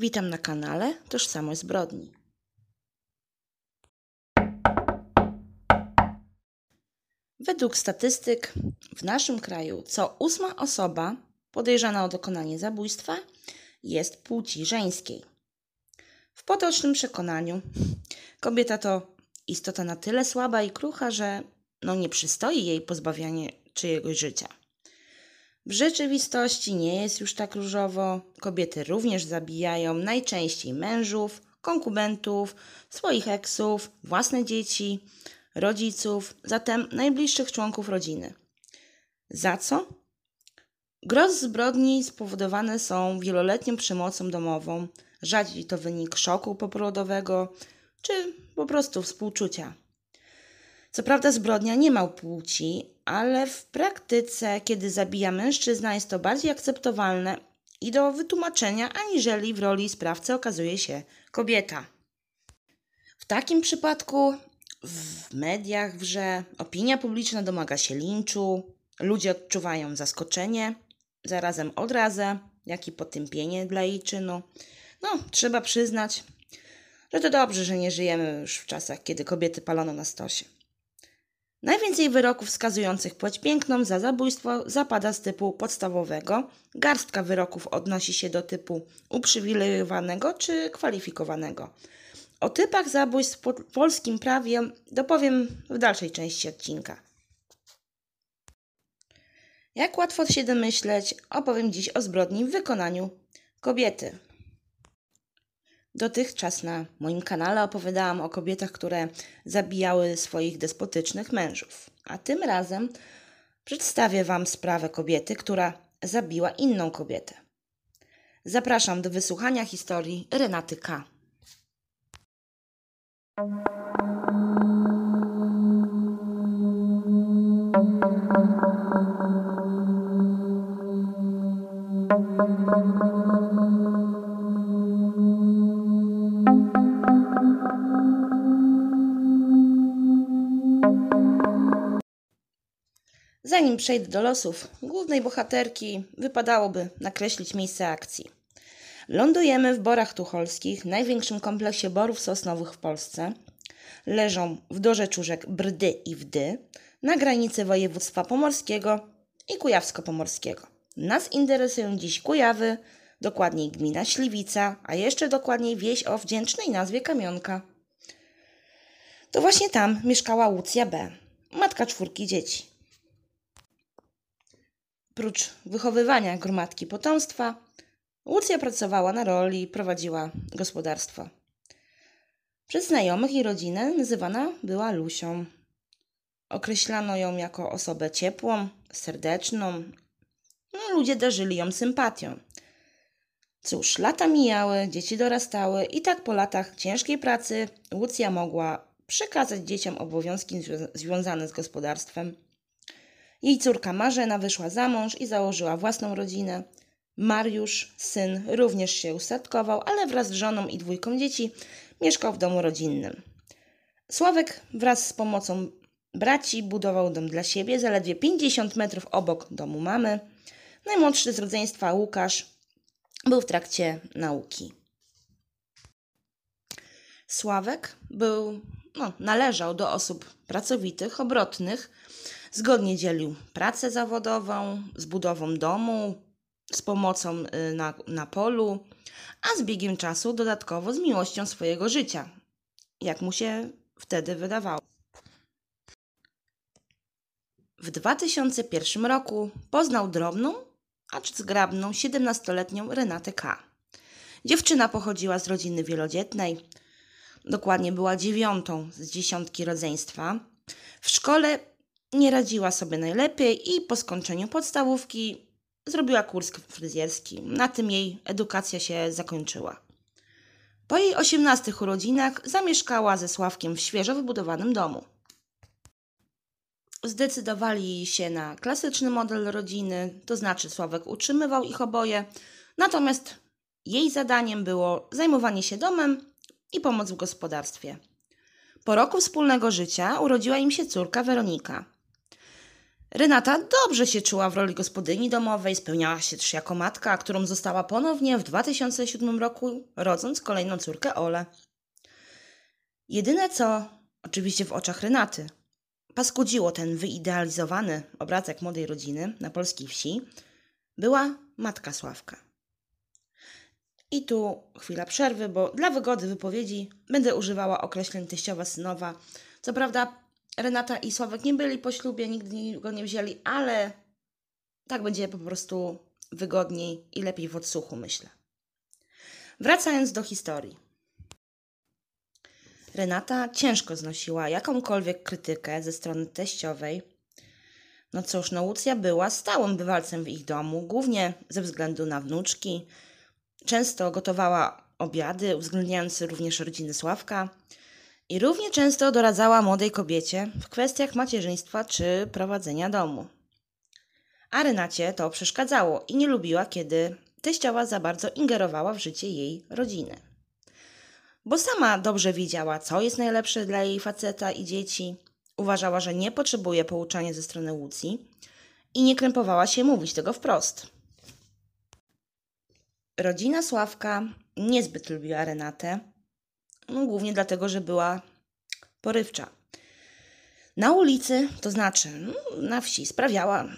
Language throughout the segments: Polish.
Witam na kanale Tożsamość Zbrodni. Według statystyk w naszym kraju co ósma osoba podejrzana o dokonanie zabójstwa jest płci żeńskiej. W potocznym przekonaniu kobieta to istota na tyle słaba i krucha, że no nie przystoi jej pozbawianie czyjegoś życia. W rzeczywistości nie jest już tak różowo. Kobiety również zabijają najczęściej mężów, konkubentów, swoich eksów, własne dzieci, rodziców, zatem najbliższych członków rodziny. Za co? Gros zbrodni spowodowane są wieloletnią przemocą domową, rzadziej to wynik szoku poporodowego czy po prostu współczucia. Co prawda zbrodnia nie ma płci, ale w praktyce, kiedy zabija mężczyzna, jest to bardziej akceptowalne i do wytłumaczenia, aniżeli w roli sprawcy okazuje się kobieta. W takim przypadku w mediach wrze, opinia publiczna domaga się linczu, ludzie odczuwają zaskoczenie, zarazem odrazę, jak i potępienie dla jej czynu. No, trzeba przyznać, że to dobrze, że nie żyjemy już w czasach, kiedy kobiety palono na stosie. Najwięcej wyroków wskazujących płeć piękną za zabójstwo zapada z typu podstawowego, garstka wyroków odnosi się do typu uprzywilejowanego czy kwalifikowanego. O typach zabójstw w polskim prawie dopowiem w dalszej części odcinka. Jak łatwo się domyśleć, opowiem dziś o zbrodni w wykonaniu kobiety. Dotychczas na moim kanale opowiadałam o kobietach, które zabijały swoich despotycznych mężów, a tym razem przedstawię Wam sprawę kobiety, która zabiła inną kobietę. Zapraszam do wysłuchania historii Renaty K. Zanim przejdę do losów głównej bohaterki, wypadałoby nakreślić miejsce akcji. Lądujemy w Borach Tucholskich, największym kompleksie borów sosnowych w Polsce. Leżą w rzek Brdy i Wdy, na granicy województwa pomorskiego i kujawsko-pomorskiego. Nas interesują dziś Kujawy, dokładniej gmina Śliwica, a jeszcze dokładniej wieś o wdzięcznej nazwie Kamionka. To właśnie tam mieszkała Łucja B., matka czwórki dzieci. Prócz wychowywania gromadki potomstwa, Łucja pracowała na roli i prowadziła gospodarstwo. Przez znajomych i rodzinę nazywana była Lusią. Określano ją jako osobę ciepłą, serdeczną. No, ludzie darzyli ją sympatią. Cóż, lata mijały, dzieci dorastały i tak po latach ciężkiej pracy Łucja mogła przekazać dzieciom obowiązki związane z gospodarstwem. Jej córka Marzena wyszła za mąż i założyła własną rodzinę. Mariusz, syn, również się ustatkował, ale wraz z żoną i dwójką dzieci mieszkał w domu rodzinnym. Sławek wraz z pomocą braci budował dom dla siebie zaledwie 50 metrów obok domu mamy. Najmłodszy z rodzeństwa Łukasz był w trakcie nauki. Sławek był, no, należał do osób pracowitych, obrotnych. Zgodnie dzielił pracę zawodową z budową domu, z pomocą y, na, na polu, a z biegiem czasu dodatkowo z miłością swojego życia, jak mu się wtedy wydawało. W 2001 roku poznał drobną, acz zgrabną 17-letnią Renatę K. Dziewczyna pochodziła z rodziny wielodzietnej, dokładnie była dziewiątą z dziesiątki rodzeństwa. W szkole nie radziła sobie najlepiej i po skończeniu podstawówki zrobiła kurs fryzjerski. Na tym jej edukacja się zakończyła. Po jej 18 urodzinach zamieszkała ze Sławkiem w świeżo wybudowanym domu. Zdecydowali się na klasyczny model rodziny, to znaczy Sławek utrzymywał ich oboje, natomiast jej zadaniem było zajmowanie się domem i pomoc w gospodarstwie. Po roku wspólnego życia urodziła im się córka Weronika. Renata dobrze się czuła w roli gospodyni domowej, spełniała się też jako matka, którą została ponownie w 2007 roku, rodząc kolejną córkę Ole. Jedyne co, oczywiście w oczach Renaty, paskudziło ten wyidealizowany obrazek młodej rodziny na polskiej wsi, była matka Sławka. I tu chwila przerwy, bo dla wygody wypowiedzi będę używała określeń teściowa synowa. Co prawda Renata i Sławek nie byli po ślubie, nigdy go nie wzięli, ale tak będzie po prostu wygodniej i lepiej w odsłuchu, myślę. Wracając do historii. Renata ciężko znosiła jakąkolwiek krytykę ze strony teściowej. No cóż, no Łucja była stałym bywalcem w ich domu, głównie ze względu na wnuczki. Często gotowała obiady, uwzględniając również rodziny Sławka – i równie często doradzała młodej kobiecie w kwestiach macierzyństwa czy prowadzenia domu. A Renacie to przeszkadzało i nie lubiła, kiedy teściowa za bardzo ingerowała w życie jej rodziny. Bo sama dobrze wiedziała, co jest najlepsze dla jej faceta i dzieci, uważała, że nie potrzebuje pouczania ze strony Łucji i nie krępowała się mówić tego wprost. Rodzina Sławka niezbyt lubiła Renatę, no, głównie dlatego, że była porywcza. Na ulicy, to znaczy na wsi, sprawiała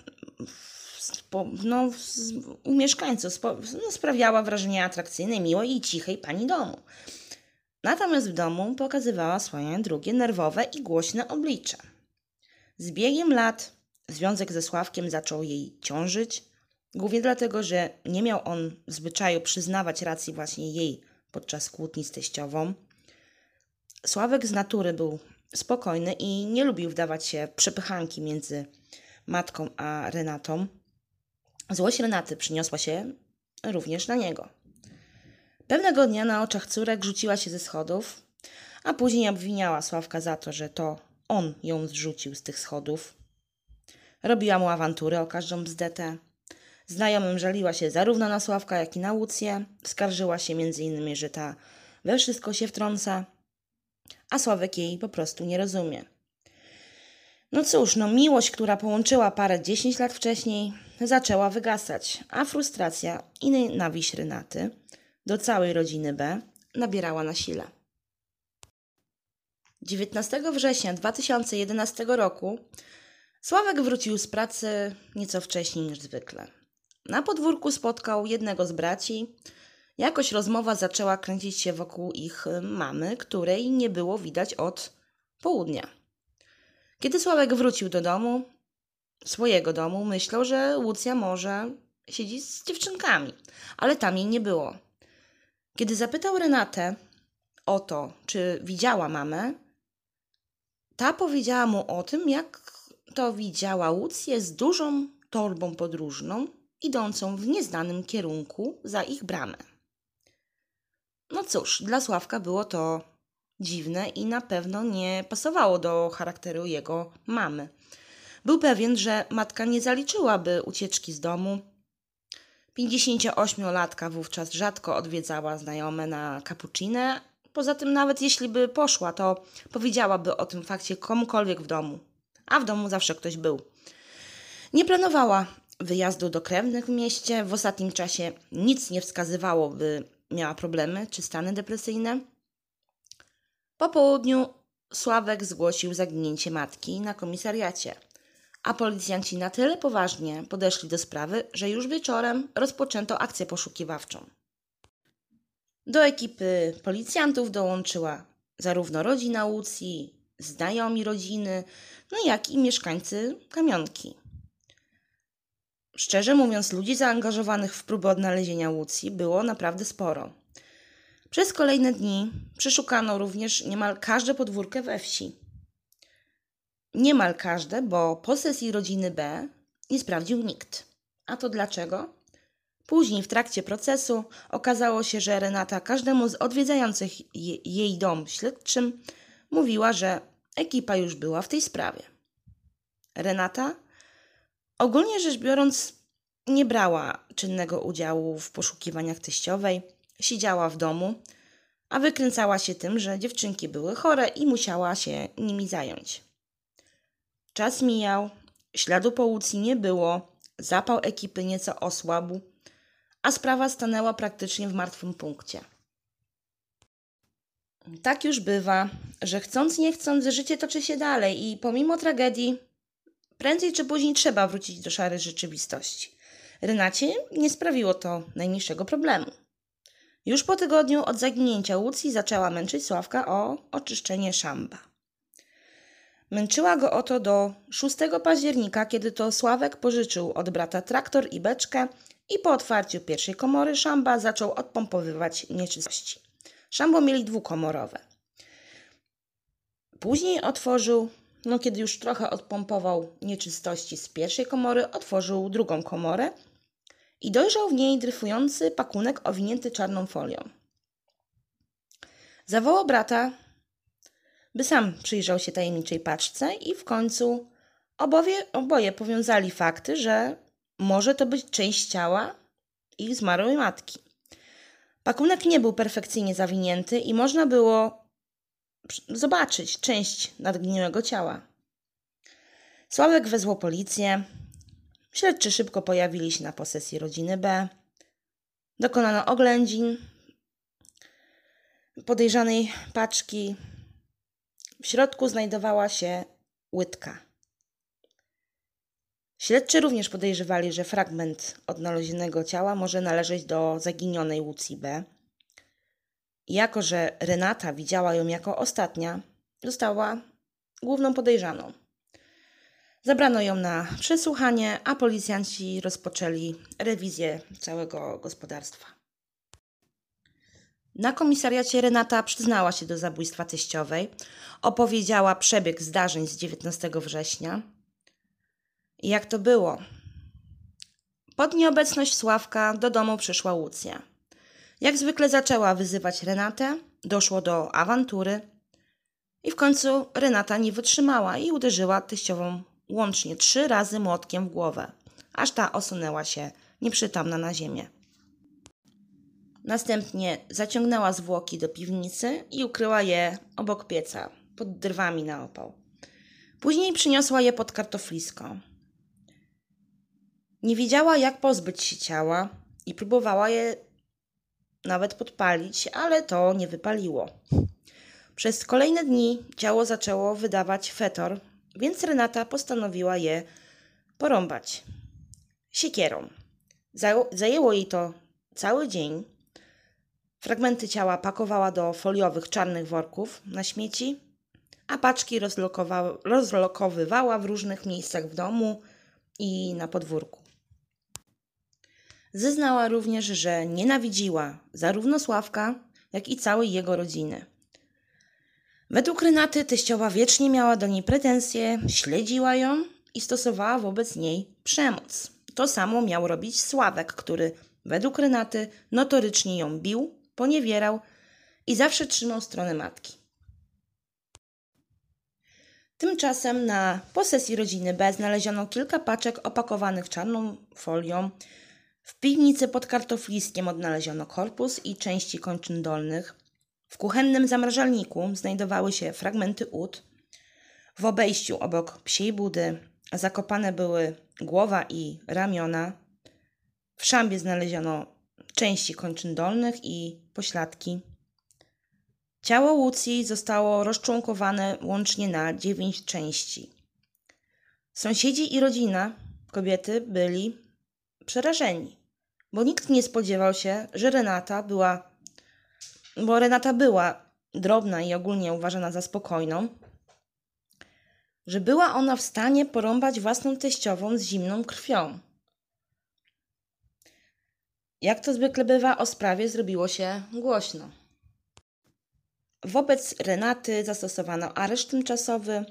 no, u mieszkańców no, sprawiała wrażenie atrakcyjnej, miłej i cichej pani domu. Natomiast w domu pokazywała swoje drugie nerwowe i głośne oblicze. Z biegiem lat związek ze Sławkiem zaczął jej ciążyć, głównie dlatego, że nie miał on w zwyczaju przyznawać racji właśnie jej podczas kłótni z teściową. Sławek z natury był spokojny i nie lubił wdawać się przepychanki między matką a Renatą. Złość Renaty przyniosła się również na niego. Pewnego dnia na oczach córek rzuciła się ze schodów, a później obwiniała Sławka za to, że to on ją zrzucił z tych schodów. Robiła mu awantury o każdą bzdetę. Znajomym żaliła się zarówno na Sławka, jak i na Łucję. Skarżyła się między innymi, że ta we wszystko się wtrąca a Sławek jej po prostu nie rozumie. No cóż, no miłość, która połączyła parę 10 lat wcześniej, zaczęła wygasać, a frustracja i nienawiść Renaty do całej rodziny B nabierała na sile. 19 września 2011 roku Sławek wrócił z pracy nieco wcześniej niż zwykle. Na podwórku spotkał jednego z braci, Jakoś rozmowa zaczęła kręcić się wokół ich y, mamy, której nie było widać od południa. Kiedy Sławek wrócił do domu, swojego domu, myślał, że Łucja może siedzi z dziewczynkami, ale tam jej nie było. Kiedy zapytał Renatę o to, czy widziała mamę, ta powiedziała mu o tym, jak to widziała Łucję z dużą torbą podróżną, idącą w nieznanym kierunku za ich bramę. No cóż, dla Sławka było to dziwne i na pewno nie pasowało do charakteru jego mamy. Był pewien, że matka nie zaliczyłaby ucieczki z domu. 58-latka wówczas rzadko odwiedzała znajome na cappuccine. Poza tym, nawet jeśli by poszła, to powiedziałaby o tym fakcie komukolwiek w domu. A w domu zawsze ktoś był. Nie planowała wyjazdu do krewnych w mieście. W ostatnim czasie nic nie wskazywało, by miała problemy czy stany depresyjne. Po południu Sławek zgłosił zaginięcie matki na komisariacie, a policjanci na tyle poważnie podeszli do sprawy, że już wieczorem rozpoczęto akcję poszukiwawczą. Do ekipy policjantów dołączyła zarówno rodzina Łucji, znajomi rodziny, no jak i mieszkańcy kamionki. Szczerze mówiąc, ludzi zaangażowanych w próbę odnalezienia Łucji było naprawdę sporo. Przez kolejne dni przeszukano również niemal każde podwórkę we wsi. Niemal każde, bo po sesji rodziny B nie sprawdził nikt. A to dlaczego? Później w trakcie procesu okazało się, że Renata każdemu z odwiedzających je, jej dom śledczym mówiła, że ekipa już była w tej sprawie. Renata Ogólnie rzecz biorąc, nie brała czynnego udziału w poszukiwaniach teściowej, siedziała w domu, a wykręcała się tym, że dziewczynki były chore i musiała się nimi zająć. Czas mijał, Śladu po Łucji nie było, zapał ekipy nieco osłabł, a sprawa stanęła praktycznie w martwym punkcie. Tak już bywa, że chcąc nie chcąc życie toczy się dalej i pomimo tragedii prędzej czy później trzeba wrócić do szarej rzeczywistości. Renacie nie sprawiło to najmniejszego problemu. Już po tygodniu od zaginięcia Łucji zaczęła męczyć Sławka o oczyszczenie szamba. Męczyła go oto do 6 października, kiedy to Sławek pożyczył od brata traktor i beczkę i po otwarciu pierwszej komory szamba zaczął odpompowywać nieczystości. Szambo mieli dwukomorowe. Później otworzył, no kiedy już trochę odpompował nieczystości z pierwszej komory, otworzył drugą komorę i dojrzał w niej dryfujący pakunek owinięty czarną folią. Zawołał brata, by sam przyjrzał się tajemniczej paczce i w końcu oboje, oboje powiązali fakty, że może to być część ciała ich zmarłej matki. Pakunek nie był perfekcyjnie zawinięty i można było zobaczyć część nadgniłego ciała. Sławek wezwał policję. Śledczy szybko pojawili się na posesji rodziny B. Dokonano oględzin podejrzanej paczki. W środku znajdowała się łydka. Śledczy również podejrzewali, że fragment odnalezionego ciała może należeć do zaginionej Łucji B. Jako, że Renata widziała ją jako ostatnia, została główną podejrzaną. Zabrano ją na przesłuchanie, a policjanci rozpoczęli rewizję całego gospodarstwa. Na komisariacie Renata przyznała się do zabójstwa teściowej, opowiedziała przebieg zdarzeń z 19 września. Jak to było? Pod nieobecność Sławka do domu przyszła Łucja. Jak zwykle zaczęła wyzywać Renatę, doszło do awantury i w końcu Renata nie wytrzymała i uderzyła teściową łącznie trzy razy młotkiem w głowę, aż ta osunęła się nieprzytomna na ziemię. Następnie zaciągnęła zwłoki do piwnicy i ukryła je obok pieca, pod drwami na opał. Później przyniosła je pod kartoflisko. Nie wiedziała, jak pozbyć się ciała i próbowała je nawet podpalić, ale to nie wypaliło. Przez kolejne dni ciało zaczęło wydawać fetor, więc Renata postanowiła je porąbać siekierą. Zajęło jej to cały dzień. Fragmenty ciała pakowała do foliowych czarnych worków na śmieci, a paczki rozlokowywała w różnych miejscach w domu i na podwórku. Zeznała również, że nienawidziła zarówno Sławka, jak i całej jego rodziny. Według Renaty teściowa wiecznie miała do niej pretensje, śledziła ją i stosowała wobec niej przemoc. To samo miał robić Sławek, który według Renaty notorycznie ją bił, poniewierał i zawsze trzymał stronę matki. Tymczasem na posesji rodziny B znaleziono kilka paczek opakowanych czarną folią, w piwnicy pod kartofliskiem odnaleziono korpus i części kończyn dolnych. W kuchennym zamrażalniku znajdowały się fragmenty ud. W obejściu obok psiej budy zakopane były głowa i ramiona. W szambie znaleziono części kończyn dolnych i pośladki. Ciało Łucji zostało rozczłonkowane łącznie na dziewięć części. Sąsiedzi i rodzina kobiety byli przerażeni, bo nikt nie spodziewał się, że Renata była, bo Renata była drobna i ogólnie uważana za spokojną, że była ona w stanie porąbać własną teściową z zimną krwią. Jak to zwykle bywa, o sprawie zrobiło się głośno. Wobec Renaty zastosowano areszt tymczasowy.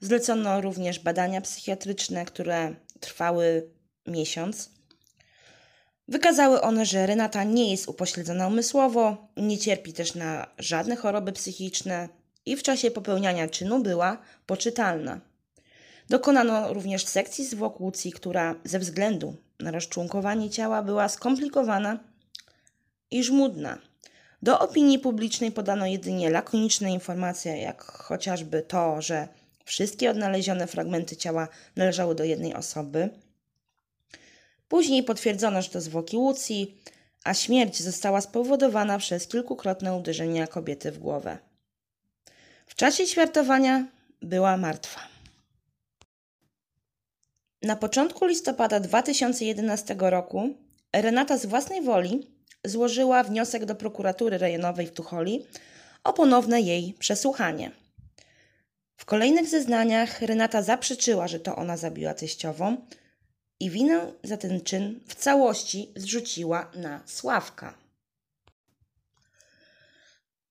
Zlecono również badania psychiatryczne, które trwały miesiąc. Wykazały one, że Renata nie jest upośledzona umysłowo, nie cierpi też na żadne choroby psychiczne i w czasie popełniania czynu była poczytalna. Dokonano również sekcji zwłok Łucji, która ze względu na rozczłonkowanie ciała była skomplikowana i żmudna. Do opinii publicznej podano jedynie lakoniczne informacje, jak chociażby to, że Wszystkie odnalezione fragmenty ciała należały do jednej osoby. Później potwierdzono, że to zwłoki Łucji, a śmierć została spowodowana przez kilkukrotne uderzenia kobiety w głowę. W czasie ćwiartowania była martwa. Na początku listopada 2011 roku Renata z własnej woli złożyła wniosek do prokuratury rejonowej w Tucholi o ponowne jej przesłuchanie. W kolejnych zeznaniach Renata zaprzeczyła, że to ona zabiła teściową i winę za ten czyn w całości zrzuciła na Sławka.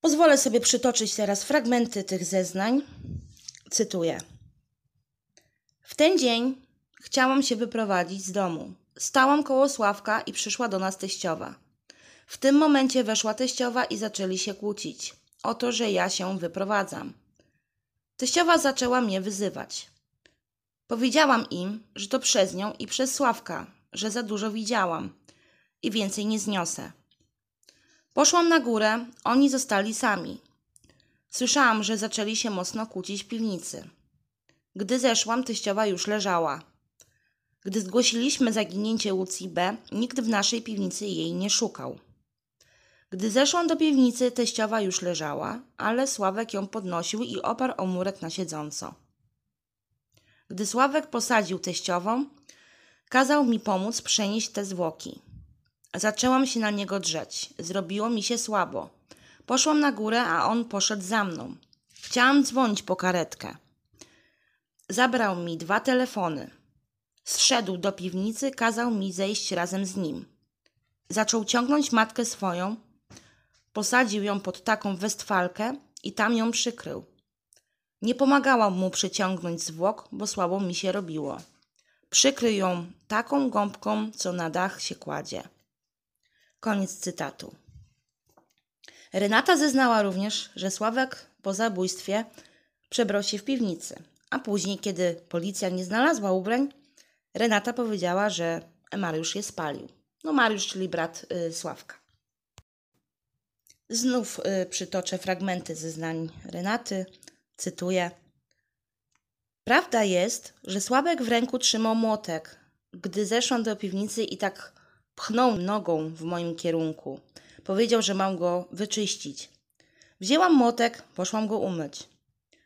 Pozwolę sobie przytoczyć teraz fragmenty tych zeznań. Cytuję. W ten dzień chciałam się wyprowadzić z domu. Stałam koło Sławka i przyszła do nas teściowa. W tym momencie weszła teściowa i zaczęli się kłócić o to, że ja się wyprowadzam. Teściowa zaczęła mnie wyzywać. Powiedziałam im, że to przez nią i przez Sławka, że za dużo widziałam i więcej nie zniosę. Poszłam na górę, oni zostali sami. Słyszałam, że zaczęli się mocno kłócić w piwnicy. Gdy zeszłam, teściowa już leżała. Gdy zgłosiliśmy zaginięcie Łucji B, nikt w naszej piwnicy jej nie szukał. Gdy zeszłam do piwnicy, teściowa już leżała, ale Sławek ją podnosił i oparł o murek na siedząco. Gdy Sławek posadził teściową, kazał mi pomóc przenieść te zwłoki. Zaczęłam się na niego drzeć. Zrobiło mi się słabo. Poszłam na górę, a on poszedł za mną. Chciałam dzwonić po karetkę. Zabrał mi dwa telefony. Zszedł do piwnicy, kazał mi zejść razem z nim. Zaczął ciągnąć matkę swoją, posadził ją pod taką westfalkę i tam ją przykrył. Nie pomagałam mu przyciągnąć zwłok, bo słabo mi się robiło. Przykrył ją taką gąbką, co na dach się kładzie. Koniec cytatu. Renata zeznała również, że Sławek po zabójstwie przebrał się w piwnicy, a później, kiedy policja nie znalazła ubrań, Renata powiedziała, że Mariusz je spalił. No Mariusz, czyli brat y, Sławka. Znów y, przytoczę fragmenty zeznań Renaty. Cytuję. Prawda jest, że Sławek w ręku trzymał młotek, gdy zeszłam do piwnicy i tak pchnął nogą w moim kierunku. Powiedział, że mam go wyczyścić. Wzięłam młotek, poszłam go umyć.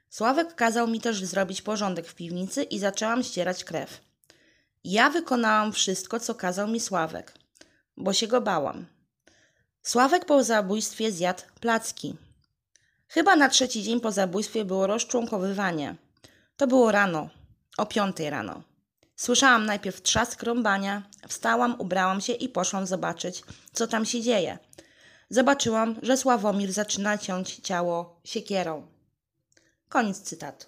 Sławek kazał mi też zrobić porządek w piwnicy i zaczęłam ścierać krew. Ja wykonałam wszystko, co kazał mi Sławek, bo się go bałam. Sławek po zabójstwie zjadł placki. Chyba na trzeci dzień po zabójstwie było rozczłonkowywanie. To było rano, o piątej rano. Słyszałam najpierw trzask rąbania, wstałam, ubrałam się i poszłam zobaczyć, co tam się dzieje. Zobaczyłam, że Sławomir zaczyna ciąć ciało siekierą. Koniec cytatu.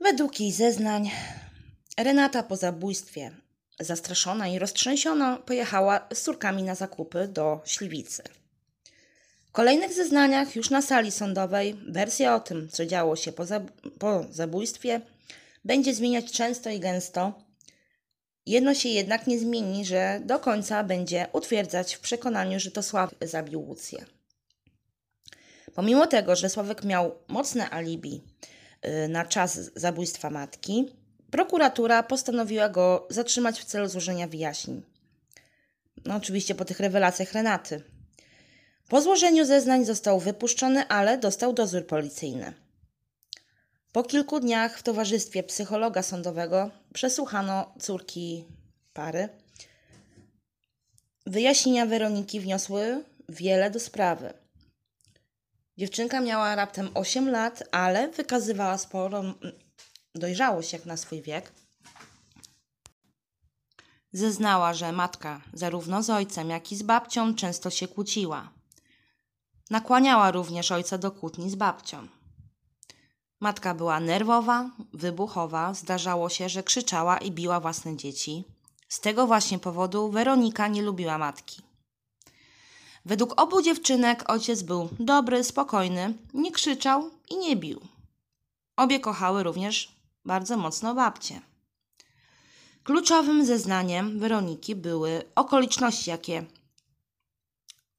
Według jej zeznań, Renata po zabójstwie, zastraszona i roztrzęsiona, pojechała z córkami na zakupy do Śliwicy. W kolejnych zeznaniach, już na sali sądowej, wersja o tym, co działo się po, zab po zabójstwie, będzie zmieniać często i gęsto. Jedno się jednak nie zmieni, że do końca będzie utwierdzać w przekonaniu, że to Sławek zabił Łucję. Pomimo tego, że Sławek miał mocne alibi y, na czas zabójstwa matki, prokuratura postanowiła go zatrzymać w celu złożenia wyjaśnień. No, oczywiście po tych rewelacjach Renaty. Po złożeniu zeznań został wypuszczony, ale dostał dozór policyjny. Po kilku dniach w towarzystwie psychologa sądowego przesłuchano córki pary. Wyjaśnienia Weroniki wniosły wiele do sprawy. Dziewczynka miała raptem 8 lat, ale wykazywała sporą dojrzałość jak na swój wiek. Zeznała, że matka zarówno z ojcem, jak i z babcią często się kłóciła. Nakłaniała również ojca do kłótni z babcią. Matka była nerwowa, wybuchowa, zdarzało się, że krzyczała i biła własne dzieci. Z tego właśnie powodu Weronika nie lubiła matki. Według obu dziewczynek ojciec był dobry, spokojny, nie krzyczał i nie bił. Obie kochały również bardzo mocno babcię. Kluczowym zeznaniem Weroniki były okoliczności, jakie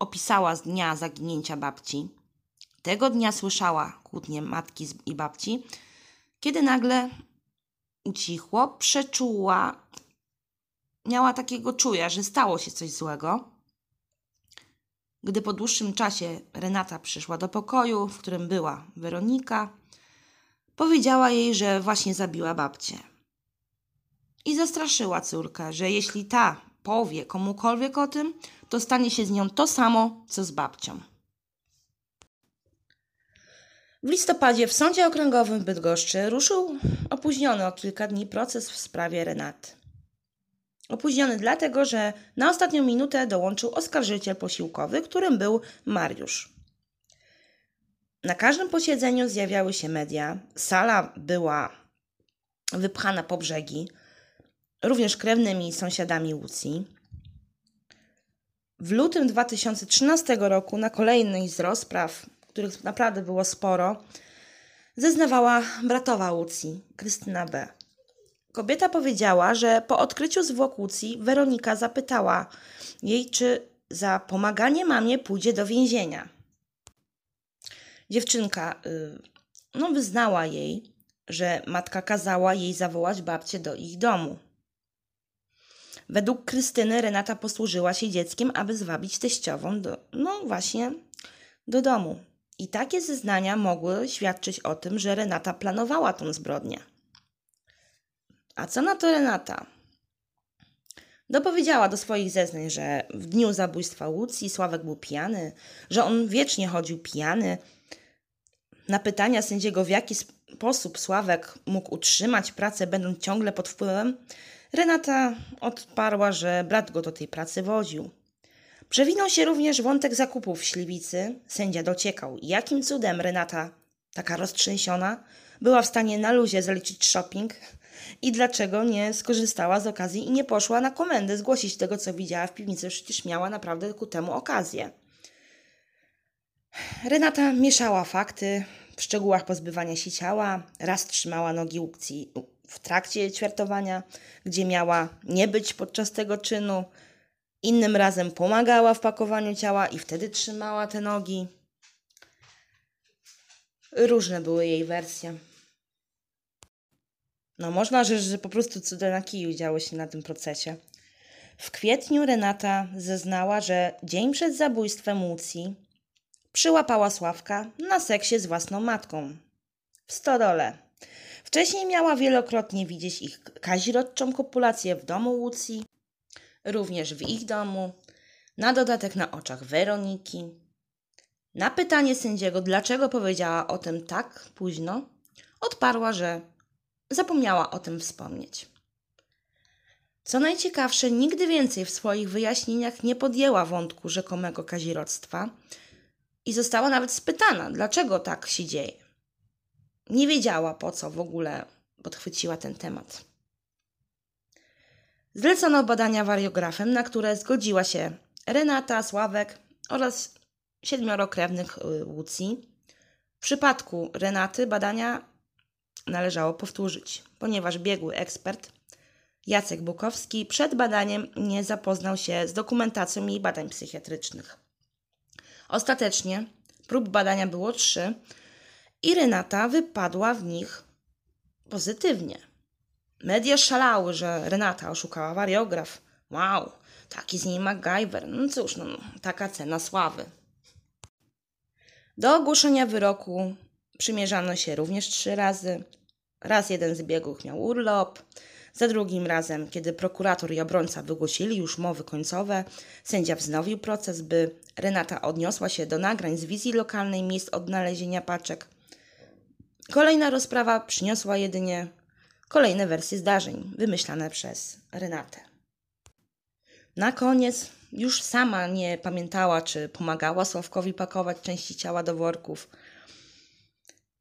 opisała z dnia zaginięcia babci. Tego dnia słyszała kłótnie matki i babci, kiedy nagle ucichło, przeczuła, miała takiego czuja, że stało się coś złego. Gdy po dłuższym czasie Renata przyszła do pokoju, w którym była Weronika, powiedziała jej, że właśnie zabiła babcię. I zastraszyła córkę, że jeśli ta powie komukolwiek o tym, to stanie się z nią to samo, co z babcią. W listopadzie w Sądzie Okręgowym w Bydgoszczy ruszył opóźniony o kilka dni proces w sprawie Renaty. Opóźniony dlatego, że na ostatnią minutę dołączył oskarżyciel posiłkowy, którym był Mariusz. Na każdym posiedzeniu zjawiały się media, sala była wypchana po brzegi, również krewnymi sąsiadami Łucji. W lutym 2013 roku na kolejnej z rozpraw, których naprawdę było sporo, zeznawała bratowa Łucji, Krystyna B. Kobieta powiedziała, że po odkryciu zwłok Łucji Weronika zapytała jej, czy za pomaganie mamie pójdzie do więzienia. Dziewczynka y, no, wyznała jej, że matka kazała jej zawołać babcię do ich domu. Według Krystyny Renata posłużyła się dzieckiem, aby zwabić teściową do, no właśnie, do domu. I takie zeznania mogły świadczyć o tym, że Renata planowała tą zbrodnię. A co na to Renata? Dopowiedziała do swoich zeznań, że w dniu zabójstwa Łucji Sławek był pijany, że on wiecznie chodził pijany. Na pytania sędziego, w jaki sposób Sławek mógł utrzymać pracę, będąc ciągle pod wpływem, Renata odparła, że brat go do tej pracy woził. Przewinął się również wątek zakupów w Śliwicy. Sędzia dociekał, jakim cudem Renata, taka roztrzęsiona, była w stanie na luzie zaliczyć shopping i dlaczego nie skorzystała z okazji i nie poszła na komendę zgłosić tego, co widziała w piwnicy. Przecież miała naprawdę ku temu okazję. Renata mieszała fakty w szczegółach pozbywania się ciała. Raz trzymała nogi w trakcie ćwiartowania, gdzie miała nie być podczas tego czynu. Innym razem pomagała w pakowaniu ciała i wtedy trzymała te nogi. Różne były jej wersje. No można rzec, że po prostu cuda na kiju działy się na tym procesie. W kwietniu Renata zeznała, że dzień przed zabójstwem Łucji przyłapała Sławka na seksie z własną matką. W stodole. Wcześniej miała wielokrotnie widzieć ich kazirodczą kopulację w domu Łucji, również w ich domu, na dodatek na oczach Weroniki. Na pytanie sędziego, dlaczego powiedziała o tym tak późno, odparła, że zapomniała o tym wspomnieć. Co najciekawsze, nigdy więcej w swoich wyjaśnieniach nie podjęła wątku rzekomego kazirodztwa i została nawet spytana, dlaczego tak się dzieje. Nie wiedziała, po co w ogóle podchwyciła ten temat. Zlecono badania wariografem, na które zgodziła się Renata, Sławek oraz siedmioro krewnych y, Łucji. W przypadku Renaty badania należało powtórzyć, ponieważ biegły ekspert Jacek Bukowski przed badaniem nie zapoznał się z dokumentacją jej badań psychiatrycznych. Ostatecznie prób badania było trzy i Renata wypadła w nich pozytywnie. Media szalały, że Renata oszukała wariograf. Wow, taki z niej MacGyver. No cóż, no, taka cena sławy. Do ogłoszenia wyroku przymierzano się również trzy razy. Raz jeden z biegłych miał urlop, za drugim razem, kiedy prokurator i obrońca wygłosili już mowy końcowe, sędzia wznowił proces, by Renata odniosła się do nagrań z wizji lokalnej miejsc odnalezienia paczek. Kolejna rozprawa przyniosła jedynie kolejne wersje zdarzeń wymyślane przez Renatę. Na koniec już sama nie pamiętała, czy pomagała Sławkowi pakować części ciała do worków.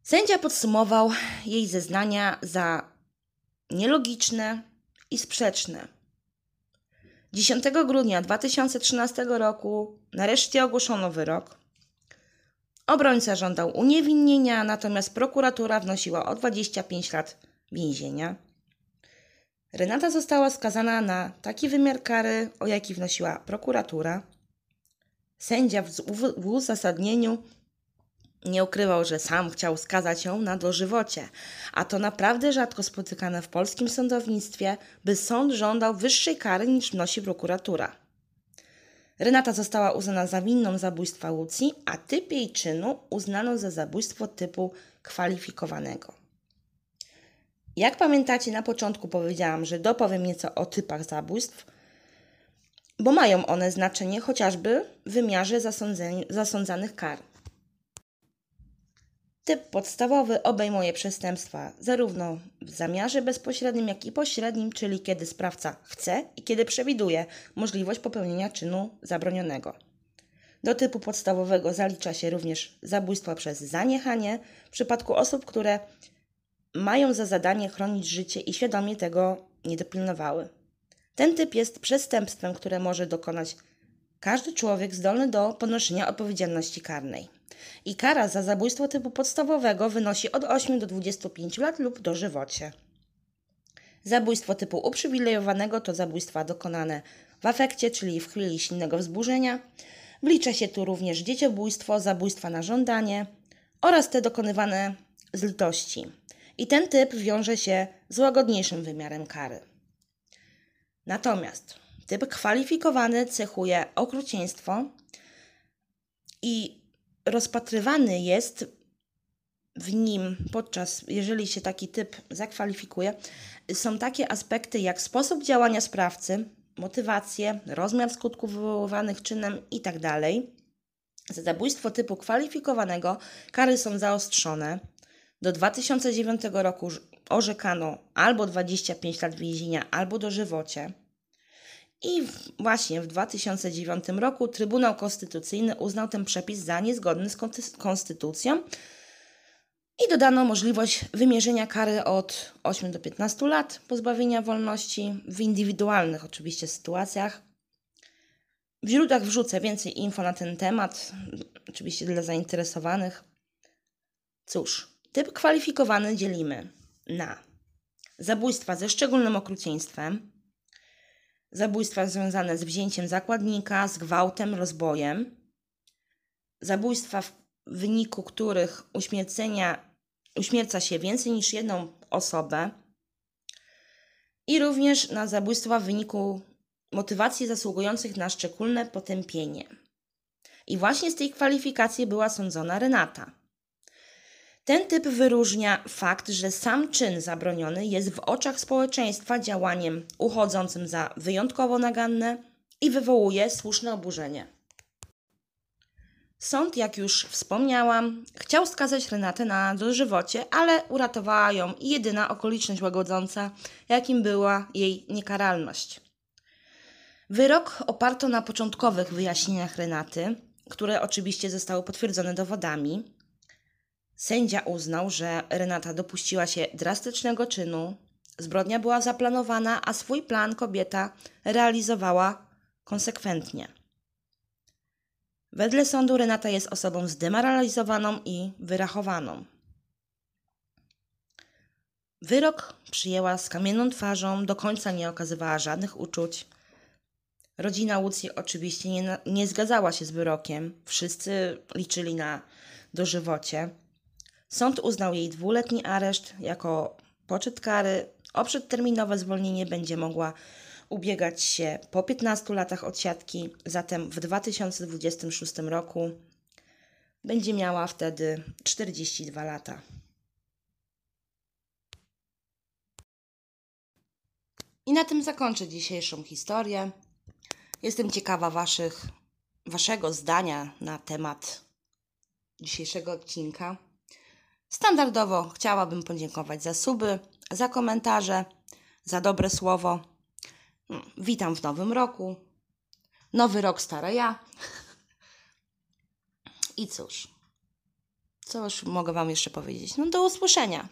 Sędzia podsumował jej zeznania za nielogiczne i sprzeczne. 10 grudnia 2013 roku nareszcie ogłoszono wyrok. Obrońca żądał uniewinnienia, natomiast prokuratura wnosiła o 25 lat więzienia. Renata została skazana na taki wymiar kary, o jaki wnosiła prokuratura. Sędzia w, uzasadnieniu Nie ukrywał, że sam chciał skazać ją na dożywocie, a to naprawdę rzadko spotykane w polskim sądownictwie, by sąd żądał wyższej kary niż wnosi prokuratura. Renata została uznana za winną zabójstwa Łucji, a typ jej czynu uznano za zabójstwo typu kwalifikowanego. Jak pamiętacie, na początku powiedziałam, że dopowiem nieco o typach zabójstw, bo mają one znaczenie chociażby w wymiarze zasądzanych kar. Typ podstawowy obejmuje przestępstwa zarówno w zamiarze bezpośrednim, jak i pośrednim, czyli kiedy sprawca chce i kiedy przewiduje możliwość popełnienia czynu zabronionego. Do typu podstawowego zalicza się również zabójstwo przez zaniechanie w przypadku osób, które mają za zadanie chronić życie i świadomie tego nie dopilnowały. Ten typ jest przestępstwem, które może dokonać każdy człowiek zdolny do ponoszenia odpowiedzialności karnej. I kara za zabójstwo typu podstawowego wynosi od 8 do 25 lat lub dożywocie. Zabójstwo typu uprzywilejowanego to zabójstwa dokonane w afekcie, czyli w chwili silnego wzburzenia. Wlicza się tu również dzieciobójstwo, zabójstwa na żądanie oraz te dokonywane z litości. I ten typ wiąże się z łagodniejszym wymiarem kary. Natomiast typ kwalifikowany cechuje okrucieństwo i rozpatrywany jest w nim podczas, jeżeli się taki typ zakwalifikuje, są takie aspekty jak sposób działania sprawcy, motywacje, rozmiar skutków wywoływanych czynem itd. Za zabójstwo typu kwalifikowanego kary są zaostrzone. Do 2009 roku orzekano albo 25 lat więzienia, albo dożywocie. I właśnie w 2009 roku Trybunał Konstytucyjny uznał ten przepis za niezgodny z konstytucją i dodano możliwość wymierzenia kary od 8 do 15 lat pozbawienia wolności w indywidualnych oczywiście sytuacjach. W źródłach wrzucę więcej info na ten temat, oczywiście dla zainteresowanych. Cóż, typ kwalifikowany dzielimy na zabójstwa ze szczególnym okrucieństwem, zabójstwa związane z wzięciem zakładnika, z gwałtem, rozbojem, zabójstwa w wyniku których uśmiercenia, uśmierca się więcej niż jedną osobę i również na zabójstwa w wyniku motywacji zasługujących na szczególne potępienie. I właśnie z tej kwalifikacji była sądzona Renata. Ten typ wyróżnia fakt, że sam czyn zabroniony jest w oczach społeczeństwa działaniem uchodzącym za wyjątkowo naganne i wywołuje słuszne oburzenie. Sąd, jak już wspomniałam, chciał skazać Renatę na dożywocie, ale uratowała ją jedyna okoliczność łagodząca, jakim była jej niekaralność. Wyrok oparto na początkowych wyjaśnieniach Renaty, które oczywiście zostały potwierdzone dowodami, Sędzia uznał, że Renata dopuściła się drastycznego czynu, zbrodnia była zaplanowana, a swój plan kobieta realizowała konsekwentnie. Wedle sądu Renata jest osobą zdemoralizowaną i wyrachowaną. Wyrok przyjęła z kamienną twarzą, do końca nie okazywała żadnych uczuć. Rodzina Łucji oczywiście nie, nie zgadzała się z wyrokiem. Wszyscy liczyli na dożywocie. Sąd uznał jej dwuletni areszt jako poczet kary. O przedterminowe zwolnienie będzie mogła ubiegać się po 15 latach odsiadki, zatem w 2026 roku będzie miała wtedy 42 lata. I na tym zakończę dzisiejszą historię. Jestem ciekawa waszych, waszego zdania na temat dzisiejszego odcinka. Standardowo chciałabym podziękować za suby, za komentarze, za dobre słowo. Hmm, witam w nowym roku. Nowy rok, stara ja. I cóż, co już mogę Wam jeszcze powiedzieć? No do usłyszenia.